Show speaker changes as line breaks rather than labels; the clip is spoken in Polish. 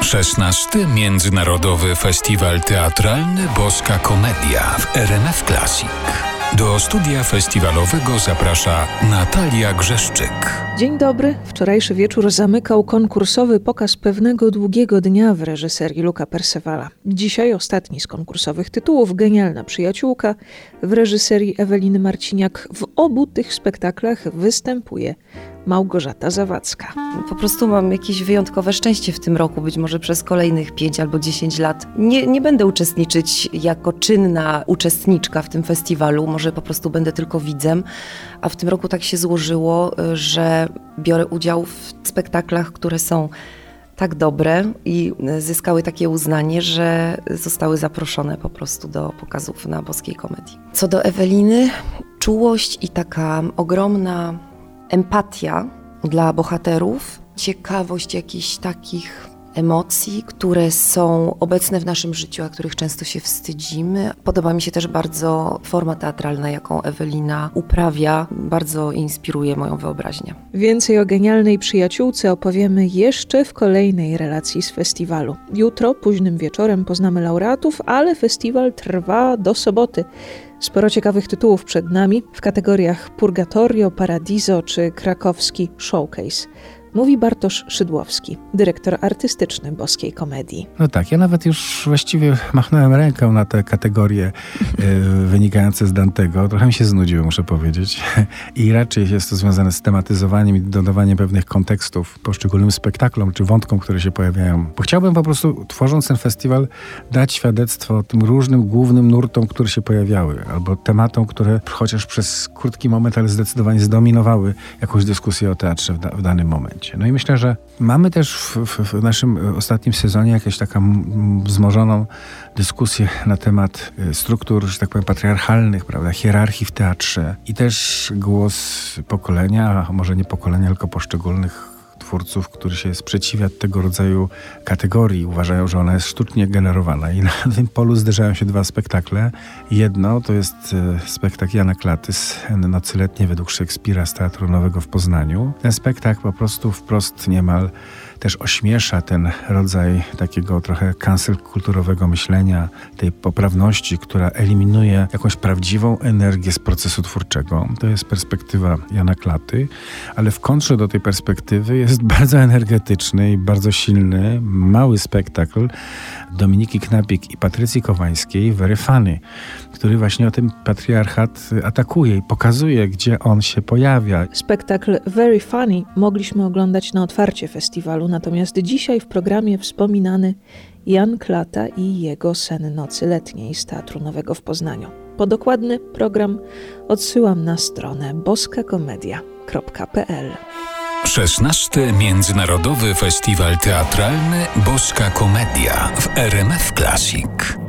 16. Międzynarodowy Festiwal Teatralny Boska Komedia w RMF Classic. Do studia festiwalowego zaprasza Natalia Grzeszczyk.
Dzień dobry. Wczorajszy wieczór zamykał konkursowy pokaz pewnego długiego dnia w reżyserii Luka Persewala. Dzisiaj ostatni z konkursowych tytułów Genialna przyjaciółka w reżyserii Eweliny Marciniak. W obu tych spektaklach występuje Małgorzata Zawadzka.
Po prostu mam jakieś wyjątkowe szczęście w tym roku, być może przez kolejnych 5 albo 10 lat. Nie, nie będę uczestniczyć jako czynna uczestniczka w tym festiwalu, może po prostu będę tylko widzem, a w tym roku tak się złożyło, że biorę udział w spektaklach, które są tak dobre i zyskały takie uznanie, że zostały zaproszone po prostu do pokazów na boskiej komedii. Co do Eweliny, czułość i taka ogromna empatia dla bohaterów, ciekawość jakichś takich emocji, które są obecne w naszym życiu, a których często się wstydzimy. Podoba mi się też bardzo forma teatralna, jaką Ewelina uprawia, bardzo inspiruje moją wyobraźnię.
Więcej o genialnej przyjaciółce opowiemy jeszcze w kolejnej relacji z festiwalu. Jutro, późnym wieczorem, poznamy laureatów, ale festiwal trwa do soboty. Sporo ciekawych tytułów przed nami w kategoriach Purgatorio, Paradiso czy krakowski Showcase mówi Bartosz Szydłowski, dyrektor artystyczny Boskiej Komedii.
No tak, ja nawet już właściwie machnąłem rękę na te kategorie y, wynikające z Dantego. Trochę mi się znudziły, muszę powiedzieć. I raczej jest to związane z tematyzowaniem i dodawaniem pewnych kontekstów poszczególnym spektaklom czy wątkom, które się pojawiają. Bo chciałbym po prostu, tworząc ten festiwal, dać świadectwo tym różnym głównym nurtom, które się pojawiały, albo tematom, które chociaż przez krótki moment, ale zdecydowanie zdominowały jakąś dyskusję o teatrze w, da w danym momencie. No i myślę, że mamy też w, w, w naszym ostatnim sezonie jakąś taką wzmożoną dyskusję na temat y, struktur, że tak powiem, patriarchalnych, prawda, hierarchii w teatrze i też głos pokolenia, a może nie pokolenia, tylko poszczególnych twórców, którzy się sprzeciwia tego rodzaju kategorii, uważają, że ona jest sztucznie generowana. I na tym polu zderzają się dwa spektakle. Jedno to jest e, spektakl Jana Klatys, Nocy letnie według Szekspira z Teatru Nowego w Poznaniu. Ten spektakl po prostu wprost niemal też ośmiesza ten rodzaj takiego trochę cancel kulturowego myślenia, tej poprawności, która eliminuje jakąś prawdziwą energię z procesu twórczego. To jest perspektywa Jana Klaty, ale w kontrze do tej perspektywy jest bardzo energetyczny i bardzo silny, mały spektakl Dominiki Knapik i Patrycji Kowańskiej, Very Funny, który właśnie o tym patriarchat atakuje i pokazuje, gdzie on się pojawia.
Spektakl Very Funny mogliśmy oglądać na otwarcie festiwalu, natomiast dzisiaj w programie wspominany Jan Klata i jego Sen Nocy Letniej z Teatru Nowego w Poznaniu. Po dokładny program odsyłam na stronę boskakomedia.pl
16. Międzynarodowy Festiwal Teatralny Boska Komedia w RMF Classic.